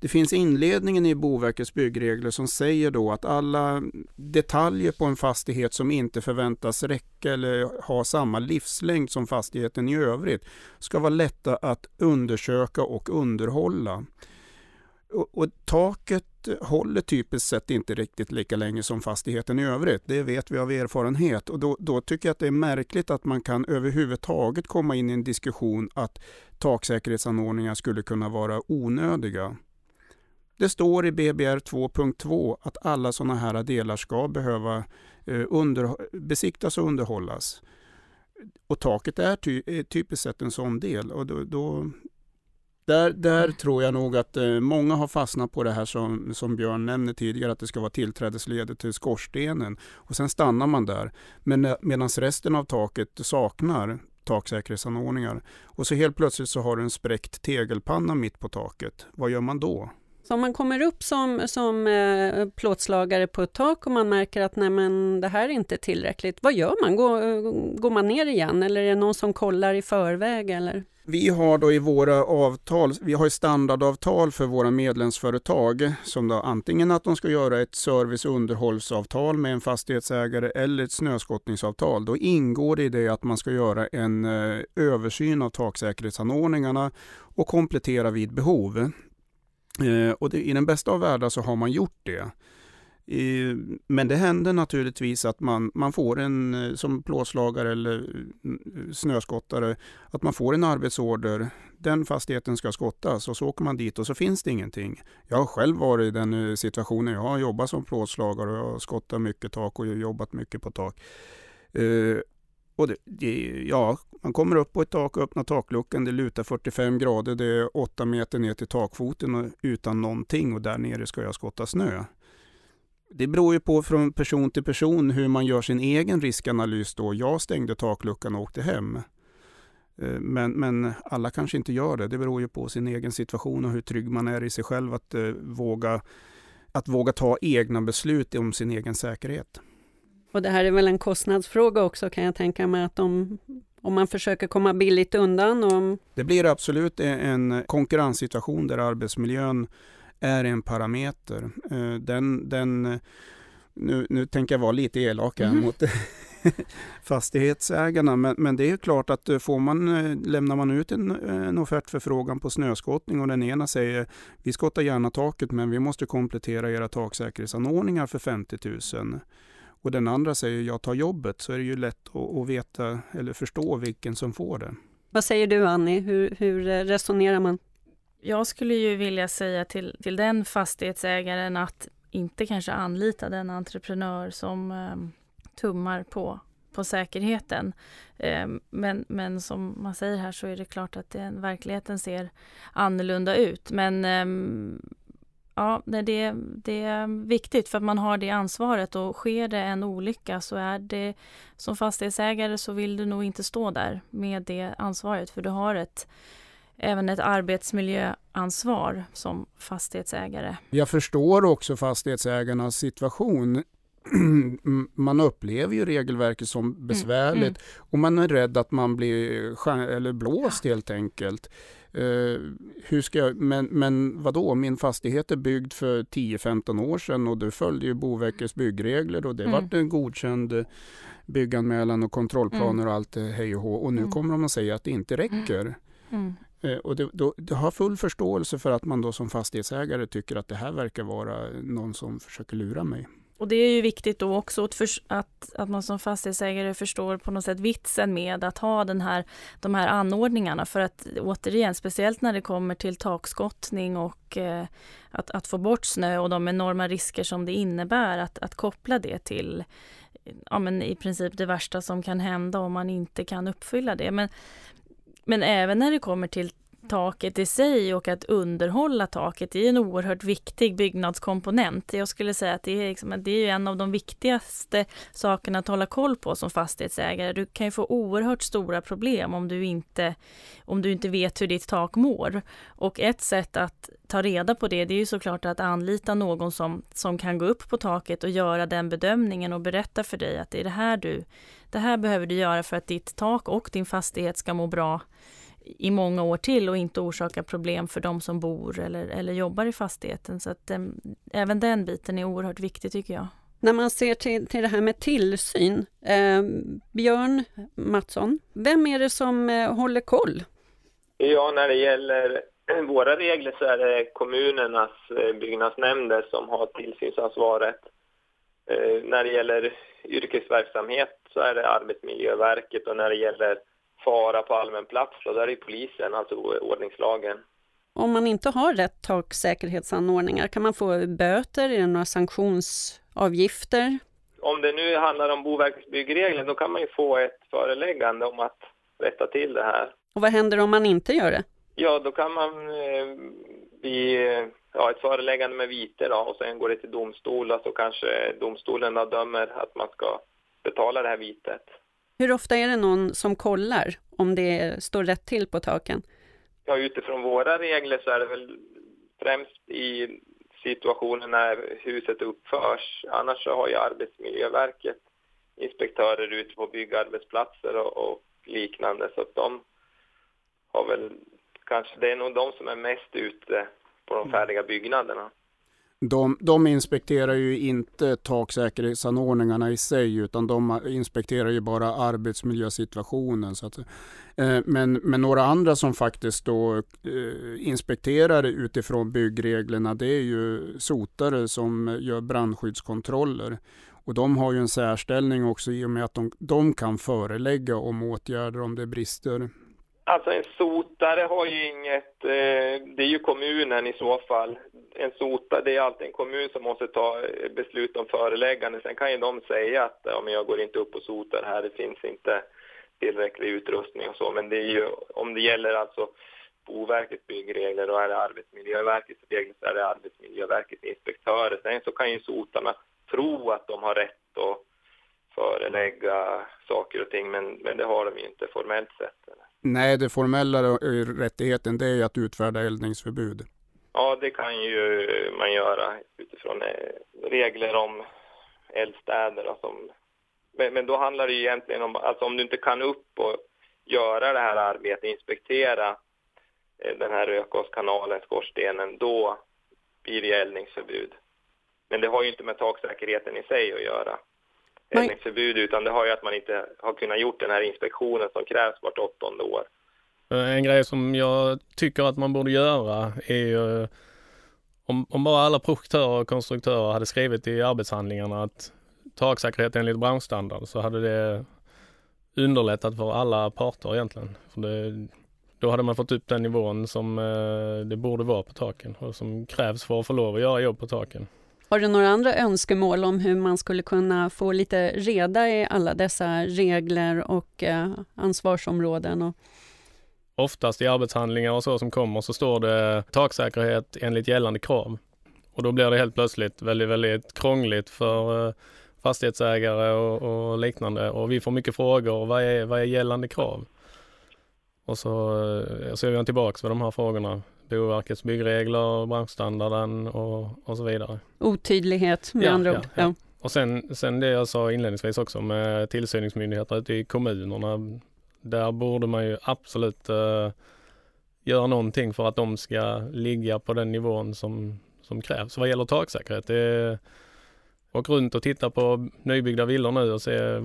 Speaker 4: det finns inledningen i Boverkets byggregler som säger då att alla detaljer på en fastighet som inte förväntas räcka eller ha samma livslängd som fastigheten i övrigt ska vara lätta att undersöka och underhålla. Och, och taket håller typiskt sett inte riktigt lika länge som fastigheten i övrigt. Det vet vi av erfarenhet och då, då, tycker jag att det är märkligt att man kan överhuvudtaget komma in i en diskussion att taksäkerhetsanordningar skulle kunna vara onödiga. Det står i BBR 2.2 att alla sådana här delar ska behöva eh, under, besiktas och underhållas. Och taket är, ty, är typiskt sett en sån del och då, då där, där tror jag nog att eh, många har fastnat på det här som, som Björn nämnde tidigare, att det ska vara tillträdesledet till skorstenen. Och sen stannar man där. Men eh, medan resten av taket saknar taksäkerhetsanordningar. Och så helt plötsligt så har du en spräckt tegelpanna mitt på taket. Vad gör man då?
Speaker 1: Så om man kommer upp som, som eh, plåtslagare på ett tak och man märker att nej men, det här är inte tillräckligt, vad gör man? Går, går man ner igen eller är det någon som kollar i förväg? Eller?
Speaker 4: Vi har då i våra avtal, vi har standardavtal för våra medlemsföretag som då antingen att de ska göra ett service och underhållsavtal med en fastighetsägare eller ett snöskottningsavtal. Då ingår det i det att man ska göra en eh, översyn av taksäkerhetsanordningarna och komplettera vid behov. Eh, och det, I den bästa av världar så har man gjort det. Men det händer naturligtvis att man, man får en, eh, som plåtslagare eller mm, snöskottare, att man får en arbetsorder. Den fastigheten ska skottas och så åker man dit och så finns det ingenting. Jag har själv varit i den eh, situationen. Jag har jobbat som plåtslagare och jag har skottat mycket tak och jobbat mycket på tak och det, det, ja, man kommer upp på ett tak och öppnar takluckan. Det lutar 45 grader. Det är 8 meter ner till takfoten och utan någonting och där nere ska jag skotta snö. Det beror ju på från person till person hur man gör sin egen riskanalys då. Jag stängde takluckan och åkte hem. Eh, men, men alla kanske inte gör det. Det beror ju på sin egen situation och hur trygg man är i sig själv att, eh, våga, att våga ta egna beslut om sin egen säkerhet.
Speaker 1: Och det här är väl en kostnadsfråga också kan jag tänka mig att om, om man försöker komma billigt undan? Och...
Speaker 4: Det blir absolut en konkurrenssituation där arbetsmiljön är en parameter. Eh, den, den, nu, nu tänker jag vara lite elak här mm. mot fastighetsägarna, men, men det är klart att eh, får man, eh, lämnar man ut en, en offertförfrågan på snöskottning och den ena säger vi skottar gärna taket men vi måste komplettera era taksäkerhetsanordningar för 50 000 och den andra säger jag tar jobbet så är det ju lätt att, veta eller förstå vilken som får det.
Speaker 1: Vad säger du Annie, hur, hur resonerar man?
Speaker 5: Jag skulle ju vilja säga till, till den fastighetsägaren att inte kanske anlita den entreprenör som eh, tummar på, på säkerheten. Eh, men, men som man säger här så är det klart att det, verkligheten ser annorlunda ut. Men eh, ja, det, det är viktigt för att man har det ansvaret och sker det en olycka så är det som fastighetsägare så vill du nog inte stå där med det ansvaret för du har ett även ett arbetsmiljöansvar som fastighetsägare.
Speaker 4: Jag förstår också fastighetsägarnas situation. man upplever ju regelverket som besvärligt mm, mm. och man är rädd att man blir eller blåst ja. helt enkelt. Uh, hur ska jag, men, men vadå, min fastighet är byggd för 10-15 år sedan och du följde ju Boverkets byggregler och det mm. vart en godkänd bygganmälan och kontrollplaner mm. och allt hej och hå. Och nu mm. kommer de att säga att det inte räcker. Mm. Eh, och det, då, det har full förståelse för att man då som fastighetsägare tycker att det här verkar vara någon som försöker lura mig.
Speaker 5: Och det är ju viktigt då också att, för, att, att man som fastighetsägare förstår på något sätt vitsen med att ha den här, de här anordningarna. För att återigen, speciellt när det kommer till takskottning och eh, att, att få bort snö och de enorma risker som det innebär att, att koppla det till ja, men i princip det värsta som kan hända om man inte kan uppfylla det. Men, men även när det kommer till taket i sig och att underhålla taket det är en oerhört viktig byggnadskomponent. Jag skulle säga att det är, liksom, det är en av de viktigaste sakerna att hålla koll på som fastighetsägare. Du kan ju få oerhört stora problem om du inte, om du inte vet hur ditt tak mår. Och ett sätt att ta reda på det, det är ju såklart att anlita någon som, som kan gå upp på taket och göra den bedömningen och berätta för dig att det är det här du, det här behöver du göra för att ditt tak och din fastighet ska må bra i många år till och inte orsaka problem för de som bor eller, eller jobbar i fastigheten. Så att äm, ehm, även den biten är oerhört viktig tycker jag.
Speaker 1: När man ser till, till det här med tillsyn, eh, Björn Mattsson, vem är det som eh, håller koll?
Speaker 2: Ja, när det gäller våra regler så är det kommunernas eh, byggnadsnämnder som har tillsynsansvaret. Eh, när det gäller yrkesverksamhet så är det Arbetsmiljöverket och när det gäller fara på allmän plats, då, där är polisen, alltså ordningslagen.
Speaker 1: Om man inte har rätt taksäkerhetsanordningar, kan man få böter? Är det några sanktionsavgifter?
Speaker 2: Om det nu handlar om Boverkets byggregler, då kan man ju få ett föreläggande om att rätta till det här.
Speaker 1: Och vad händer om man inte gör det?
Speaker 2: Ja, då kan man eh, bli ja, ett föreläggande med vite då, och sen går det till domstol och så kanske domstolen dömer att man ska betala det här vitet.
Speaker 1: Hur ofta är det någon som kollar om det står rätt till på taken?
Speaker 2: Ja, utifrån våra regler så är det väl främst i situationen när huset uppförs. Annars så har ju Arbetsmiljöverket inspektörer ute på byggarbetsplatser och, och liknande så att de har väl kanske, det är nog de som är mest ute på de mm. färdiga byggnaderna.
Speaker 4: De, de inspekterar ju inte taksäkerhetsanordningarna i sig utan de inspekterar ju bara arbetsmiljösituationen. Så att, eh, men, men några andra som faktiskt då eh, inspekterar utifrån byggreglerna det är ju sotare som gör brandskyddskontroller. Och de har ju en särställning också i och med att de, de kan förelägga om åtgärder om det brister.
Speaker 2: Alltså en sotare har ju inget, eh, det är ju kommunen i så fall. En sotare, det är alltid en kommun som måste ta eh, beslut om föreläggande. Sen kan ju de säga att ja, men jag går inte upp och sotar här, det finns inte tillräcklig utrustning och så. Men det är ju, om det gäller alltså Boverkets byggregler och är det Arbetsmiljöverkets regler så är det Arbetsmiljöverkets inspektörer. Sen så kan ju sotarna tro att de har rätt att förelägga saker och ting, men, men det har de ju inte formellt sett. Eller?
Speaker 4: Nej, det formella rättigheten det är att utfärda eldningsförbud.
Speaker 2: Ja, det kan ju man göra utifrån eh, regler om eldstäder. Alltså, men, men då handlar det ju egentligen om, alltså om du inte kan upp och göra det här arbetet, inspektera eh, den här rökgaskanalen, skorstenen, då blir det eldningsförbud. Men det har ju inte med taksäkerheten i sig att göra, eldningsförbud, utan det har ju att man inte har kunnat gjort den här inspektionen som krävs vart åttonde år.
Speaker 3: Eh, en grej som jag tycker att man borde göra är ju om, om bara alla projektörer och konstruktörer hade skrivit i arbetshandlingarna att taksäkerhet enligt branschstandard så hade det underlättat för alla parter egentligen. För det, då hade man fått upp den nivån som eh, det borde vara på taken och som krävs för att få lov att göra jobb på taken.
Speaker 1: Har du några andra önskemål om hur man skulle kunna få lite reda i alla dessa regler och eh, ansvarsområden? Och...
Speaker 3: Oftast i arbetshandlingar och så som kommer så står det taksäkerhet enligt gällande krav. Och då blir det helt plötsligt väldigt, väldigt krångligt för eh, fastighetsägare och, och, liknande och vi får mycket frågor. Vad är, vad är gällande krav? Och så, eh, så är jag tillbaks med de här frågorna. Boverkets byggregler, branschstandarden och, och så vidare.
Speaker 1: Otydlighet med ja, andra ord. Ja, ja.
Speaker 3: Och sen, sen det jag sa inledningsvis också med tillsyningsmyndigheter ute i kommunerna. Där borde man ju absolut uh, göra någonting för att de ska ligga på den nivån som, som krävs. Vad gäller taksäkerhet, det åk runt och titta på nybyggda villor nu och se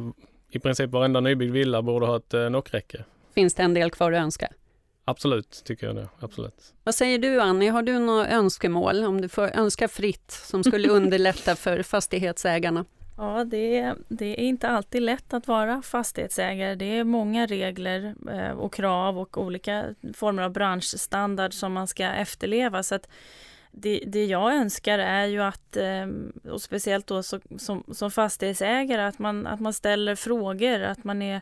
Speaker 3: i princip varenda nybyggd villa borde ha ett uh, nockräcke.
Speaker 1: Finns det en del kvar att önska?
Speaker 3: Absolut, tycker jag det. Absolut.
Speaker 1: Vad säger du Annie, har du några önskemål om du får önska fritt som skulle underlätta för fastighetsägarna?
Speaker 5: Ja, det, det är inte alltid lätt att vara fastighetsägare. Det är många regler eh, och krav och olika former av branschstandard som man ska efterleva. Så att det, det jag önskar är ju att, eh, och speciellt då som, som fastighetsägare, att man, att man ställer frågor, att man är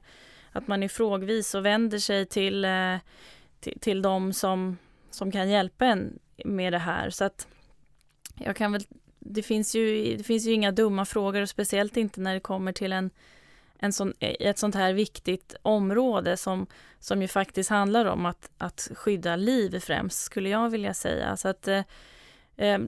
Speaker 5: att man är frågvis och vänder sig till eh, till, till de som, som kan hjälpa en med det här. Så att jag kan väl, det finns ju, det finns ju inga dumma frågor och speciellt inte när det kommer till en, en sån, ett sånt här viktigt område som, som ju faktiskt handlar om att, att skydda liv främst, skulle jag vilja säga. Så att, eh, eh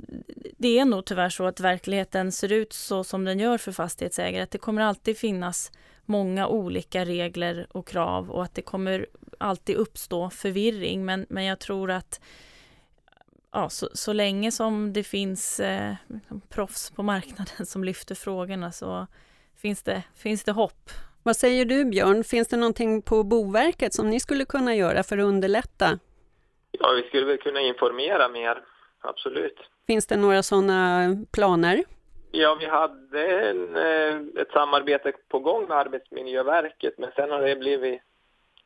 Speaker 5: det är nog tyvärr så att verkligheten ser ut så som den gör för fastighetsägare. Att det kommer alltid finnas många olika regler och krav och att det kommer alltid uppstå förvirring. Men, men jag tror att ja, så, så länge som det finns eh, liksom proffs på marknaden som lyfter frågorna så finns det, finns det hopp.
Speaker 1: Vad säger du Björn, finns det någonting på Boverket som ni skulle kunna göra för att underlätta?
Speaker 2: Ja, vi skulle väl kunna informera mer, absolut.
Speaker 1: Finns det några sådana planer?
Speaker 2: Ja, vi hade en, eh, ett samarbete på gång med Arbetsmiljöverket, men sen har det blivit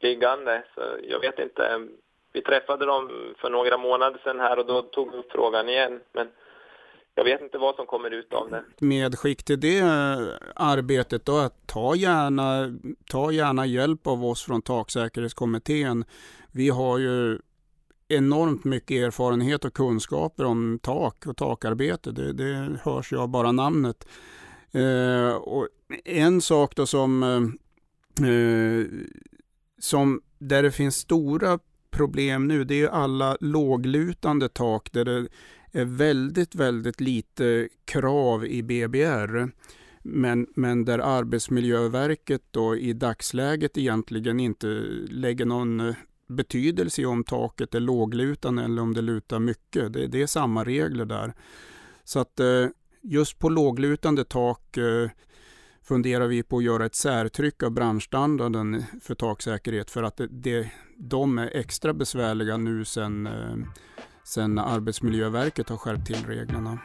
Speaker 2: liggande. Så jag vet inte. Vi träffade dem för några månader sedan här och då tog vi upp frågan igen. Men jag vet inte vad som kommer ut av det.
Speaker 4: Medskick till det eh, arbetet då, att ta gärna, ta gärna hjälp av oss från taksäkerhetskommittén. Vi har ju enormt mycket erfarenhet och kunskaper om tak och takarbete. Det, det hörs ju av bara namnet. Eh, och en sak då som, eh, eh som där det finns stora problem nu, det är alla låglutande tak där det är väldigt, väldigt lite krav i BBR. Men, men där Arbetsmiljöverket då i dagsläget egentligen inte lägger någon betydelse i om taket är låglutande eller om det lutar mycket. Det, det är samma regler där. Så att eh, just på låglutande tak eh, funderar vi på att göra ett särtryck av branschstandarden för taksäkerhet för att det, det, de är extra besvärliga nu sen, eh, sen Arbetsmiljöverket har skärpt till reglerna.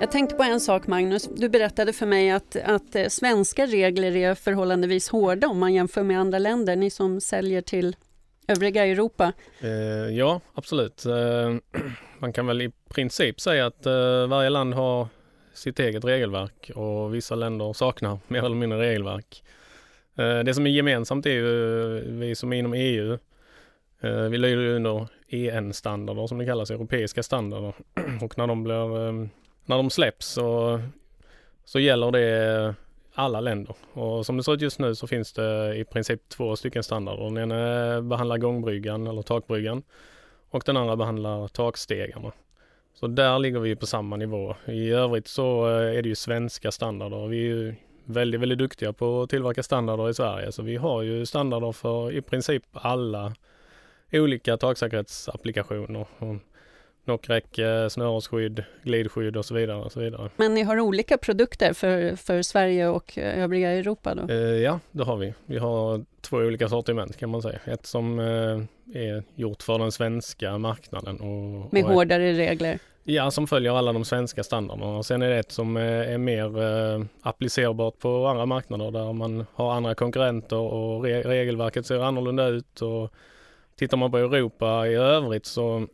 Speaker 1: Jag tänkte på en sak Magnus, du berättade för mig att, att eh, svenska regler är förhållandevis hårda om man jämför med andra länder, ni som säljer till övriga Europa.
Speaker 3: Eh, ja, absolut. Eh, man kan väl i princip säga att eh, varje land har sitt eget regelverk och vissa länder saknar mer eller mindre regelverk. Eh, det som är gemensamt är ju eh, vi som är inom EU. Eh, vi lyder under EN-standarder som det kallas, europeiska standarder. och när de blir eh, när de släpps så, så gäller det alla länder. Och som det ser ut just nu så finns det i princip två stycken standarder. Den ena behandlar gångbryggan eller takbryggan och den andra behandlar takstegarna. Så där ligger vi på samma nivå. I övrigt så eh, är det ju svenska standarder. Vi är ju väldigt, väldigt duktiga på att tillverka standarder i Sverige. Så vi har ju standarder för i princip alla olika taksäkerhetsapplikationer knockräcke, snörosskydd, glidskydd och så vidare. Och så vidare.
Speaker 1: Men ni har olika produkter för, för Sverige och övriga Europa då?
Speaker 3: Eh, ja, det har vi. Vi har två olika sortiment kan man säga. Ett som eh, är gjort för den svenska marknaden. Och,
Speaker 1: Med
Speaker 3: och
Speaker 1: hårdare regler?
Speaker 3: Ja, som följer alla de svenska standarderna. Och sen är det ett som är mer eh, applicerbart på andra marknader där man har andra konkurrenter och re regelverket ser annorlunda ut. Och tittar man på Europa i övrigt så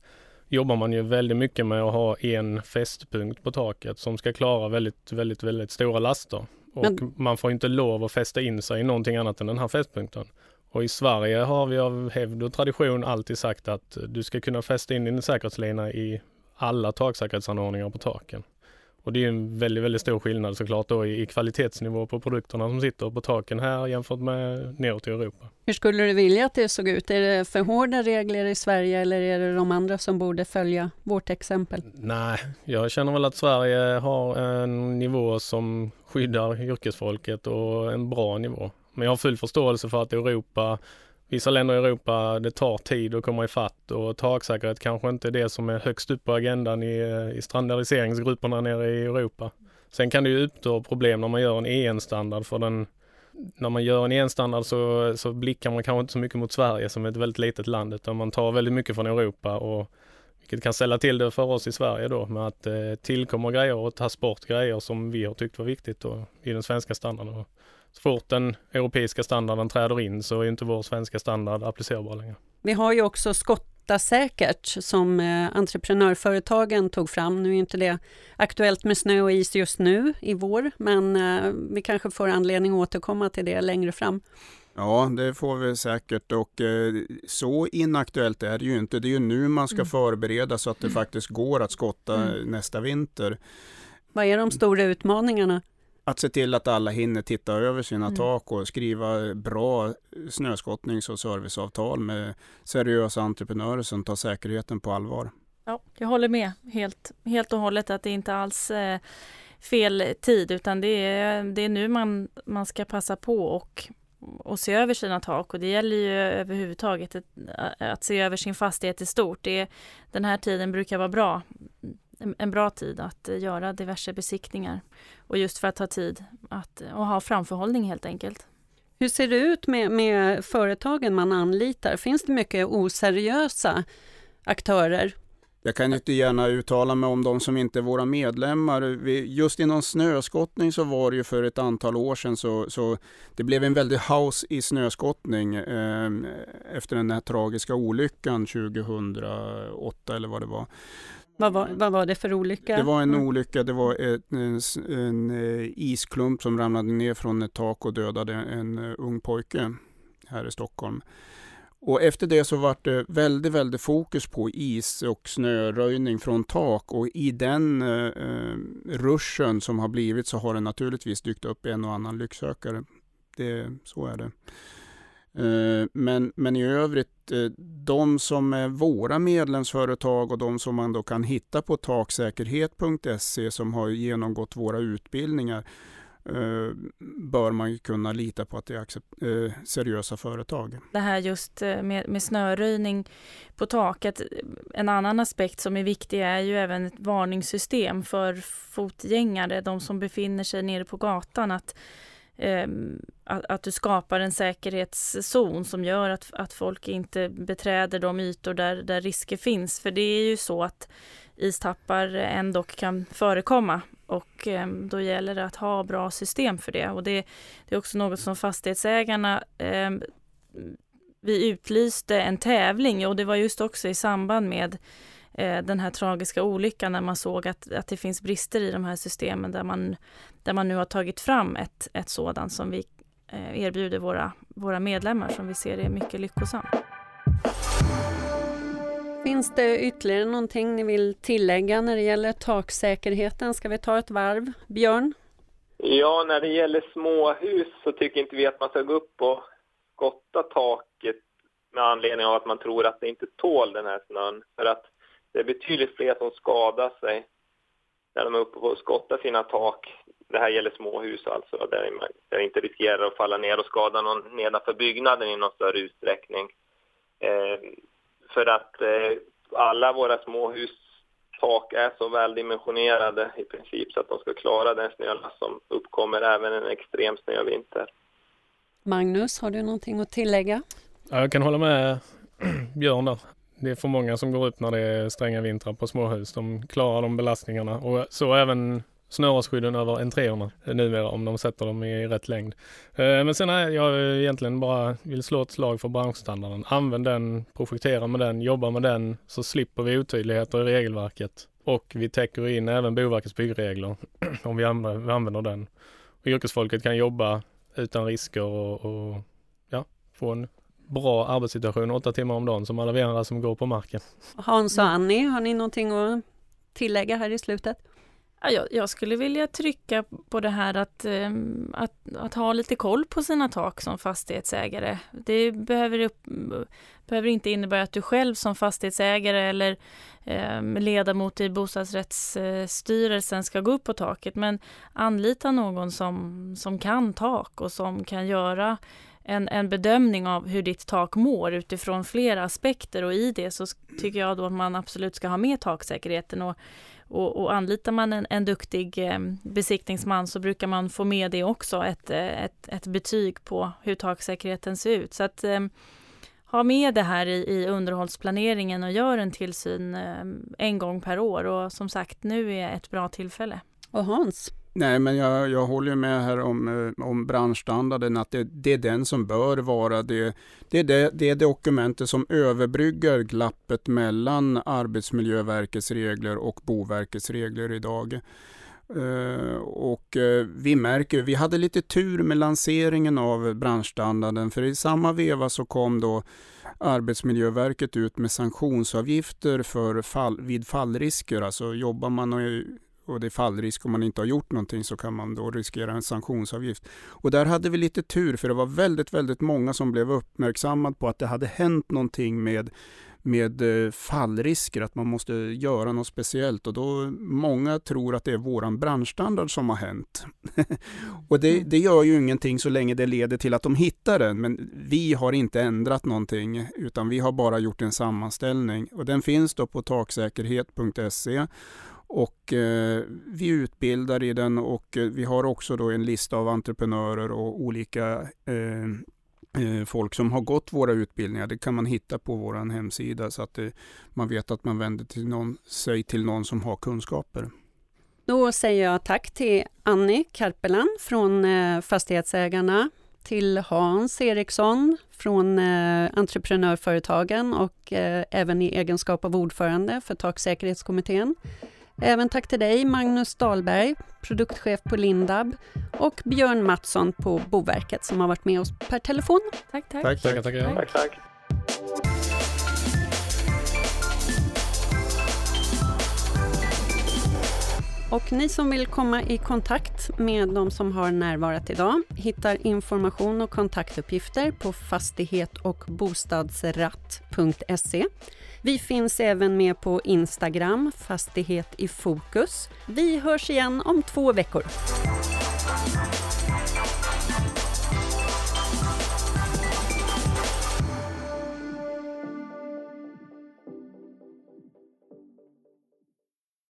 Speaker 3: jobbar man ju väldigt mycket med att ha en fästpunkt på taket som ska klara väldigt, väldigt, väldigt stora laster. Och Men... man får inte lov att fästa in sig i någonting annat än den här fästpunkten. Och i Sverige har vi av hävd och tradition alltid sagt att du ska kunna fästa in din säkerhetslina i alla taksäkerhetsanordningar på taken. Och det är en väldigt, väldigt stor skillnad såklart då i, kvalitetsnivå på produkterna som sitter på taken här jämfört med neråt i Europa.
Speaker 1: Hur skulle du vilja att det såg ut? Är det för hårda regler i Sverige eller är det de andra som borde följa vårt exempel?
Speaker 3: Nej, jag känner väl att Sverige har en nivå som skyddar yrkesfolket och en bra nivå. Men jag har full förståelse för att Europa Vissa länder i Europa, det tar tid att komma ifatt och taksäkerhet kanske inte är det som är högst upp på agendan i, eh, i standardiseringsgrupperna nere i Europa. Sen kan det ju uppstå problem när man gör en EN-standard för den när man gör en EN-standard så, så blickar man kanske inte så mycket mot Sverige som ett väldigt litet land utan man tar väldigt mycket från Europa och vilket kan ställa till det för oss i Sverige då med att det eh, tillkommer grejer och tas bort grejer som vi har tyckt var viktigt då, i den svenska standarden. Så fort den europeiska standarden träder in så är inte vår svenska standard applicerbar längre.
Speaker 1: Vi har ju också Skotta säkert som eh, entreprenörföretagen tog fram. Nu är inte det aktuellt med snö och is just nu i vår, men eh, vi kanske får anledning att återkomma till det längre fram.
Speaker 4: Ja, det får vi säkert och eh, så inaktuellt är det ju inte. Det är ju nu man ska mm. förbereda så att det faktiskt går att skotta mm. nästa vinter.
Speaker 1: Vad är de stora utmaningarna?
Speaker 4: Att se till att alla hinner titta över sina mm. tak och skriva bra snöskottnings och serviceavtal med seriösa entreprenörer som tar säkerheten på allvar.
Speaker 5: Ja, jag håller med helt, helt och hållet att det inte alls är fel tid utan det är, det är nu man, man ska passa på och, och se över sina tak och det gäller ju överhuvudtaget att, att se över sin fastighet i stort. Det, den här tiden brukar vara bra en bra tid att göra diverse besiktningar. Och just för att ha tid att och ha framförhållning helt enkelt.
Speaker 1: Hur ser det ut med, med företagen man anlitar? Finns det mycket oseriösa aktörer?
Speaker 4: Jag kan inte gärna uttala mig om de som inte är våra medlemmar. Just inom snöskottning så var det ju för ett antal år sedan så, så det blev en väldig house i snöskottning eh, efter den här tragiska olyckan 2008 eller vad det var.
Speaker 1: Vad var, vad var det för olycka?
Speaker 4: Det var en olycka. Det var ett, en, en, eh, isklump som ramlade ner från ett tak och dödade en eh, ung pojke här i Stockholm. Och efter det så var det väldigt, väldigt fokus på is och snöröjning från tak och i den eh, eh, ruschen som har blivit så har det naturligtvis dykt upp en och annan lycksökare. Det, så är det. Eh, men, men i övrigt, eh, de som är våra medlemsföretag och de som man då kan hitta på taksäkerhet.se som har genomgått våra utbildningar eh, bör man kunna lita på att det är seriösa företag.
Speaker 5: Det här just med, med snöröjning på taket, en annan aspekt som är viktig är ju även ett varningssystem för fotgängare, de som befinner sig nere på gatan. att Ehm, att, att, du skapar en säkerhetszon som gör att, att folk inte beträder de ytor där, där risker finns. För det är ju så att istappar ändå kan förekomma och ehm, då gäller det att ha bra system för det. Och det, det är också något som fastighetsägarna eh, vi utlyste en tävling och det var just också i samband med den här tragiska olyckan när man såg att, att det finns brister i de här systemen där man, där man nu har tagit fram ett, ett sådant som vi eh, erbjuder våra, våra medlemmar som vi ser är mycket lyckosamt.
Speaker 1: Finns det ytterligare någonting ni vill tillägga när det gäller taksäkerheten? Ska vi ta ett varv? Björn?
Speaker 2: Ja, när det gäller småhus så tycker inte vi att man ska gå upp och skotta taket med anledning av att man tror att det inte tål den här snön. För att det är betydligt fler som skadar sig när de är uppe och skottar sina tak. Det här gäller småhus alltså, där man inte riskerar att falla ner och skada någon nedanför byggnaden i någon större utsträckning. Eh, för att eh, alla våra småhus tak är så väldimensionerade i princip så att de ska klara den snölast som uppkommer även en extrem snövinter.
Speaker 1: Magnus, har du någonting att tillägga?
Speaker 3: Jag kan hålla med Björn där det är för många som går upp när det är stränga vintrar på småhus. De klarar de belastningarna och så även snörasskydden över entréerna numera om de sätter dem i rätt längd. Eh, men sen är jag egentligen bara vill slå ett slag för branschstandarden. Använd den, projektera med den, jobba med den så slipper vi otydligheter i regelverket. Och vi täcker in även Boverkets byggregler om vi använder den. Och yrkesfolket kan jobba utan risker och, och ja, få en bra arbetssituation åtta timmar om dagen som alla vi andra som går på marken.
Speaker 1: Hans och Annie, har ni någonting att tillägga här i slutet?
Speaker 5: Ja, jag, jag skulle vilja trycka på det här att, ehm, att, att, ha lite koll på sina tak som fastighetsägare. Det behöver, upp, behöver inte innebära att du själv som fastighetsägare eller eh, ledamot i bostadsrättsstyrelsen ska gå upp på taket, men anlita någon som, som kan tak och som kan göra en, en bedömning av hur ditt tak mår utifrån flera aspekter och i det så tycker jag då att man absolut ska ha med taksäkerheten och, och, och anlitar man en, en duktig eh, besiktningsman så brukar man få med det också, ett, eh, ett, ett betyg på hur taksäkerheten ser ut. Så att eh, ha med det här i, i underhållsplaneringen och gör en tillsyn en gång per år och som sagt nu är ett bra tillfälle.
Speaker 1: Och Hans?
Speaker 4: Nej, men jag, jag håller med här om, eh, om branschstandarden, att det, det, är den som bör vara det. Det är det, det är dokumentet som överbryggar glappet mellan Arbetsmiljöverkets regler och Boverkets regler idag. Uh, och uh, vi märker, vi hade lite tur med lanseringen av branschstandarden för i samma veva så kom då Arbetsmiljöverket ut med sanktionsavgifter för fall, vid fallrisker. Alltså jobbar man och och det är fallrisk om man inte har gjort någonting så kan man då riskera en sanktionsavgift. Och där hade vi lite tur för det var väldigt, väldigt många som blev uppmärksammade på att det hade hänt någonting med med eh, fallrisker, att man måste göra något speciellt och då många tror att det är våran branschstandard som har hänt. och det, mm. det, gör ju ingenting så länge det leder till att de hittar den, men vi har inte ändrat någonting utan vi har bara gjort en sammanställning och den finns då på taksäkerhet.se och eh, vi utbildar i den och eh, vi har också då en lista av entreprenörer och olika eh, eh folk som har gått våra utbildningar. Det kan man hitta på vår hemsida så att det, man vet att man vänder till någon, sig till någon som har kunskaper.
Speaker 1: Då säger jag tack till Annie Karpelan från eh, Fastighetsägarna till Hans Eriksson från Entreprenörföretagen och även i egenskap av ordförande för Taksäkerhetskommittén. Även tack till dig Magnus Dahlberg, produktchef på Lindab och Björn Mattsson på Boverket som har varit med oss per telefon.
Speaker 5: Tack, tack.
Speaker 3: Tack, tack. tack.
Speaker 2: Tack, tack.
Speaker 1: Och ni som vill komma i kontakt med de som har närvarat idag hittar information och kontaktuppgifter på fastighet och bostadsratt.se. Vi finns även med på Instagram, Fastighet i fokus. Vi hörs igen om två veckor.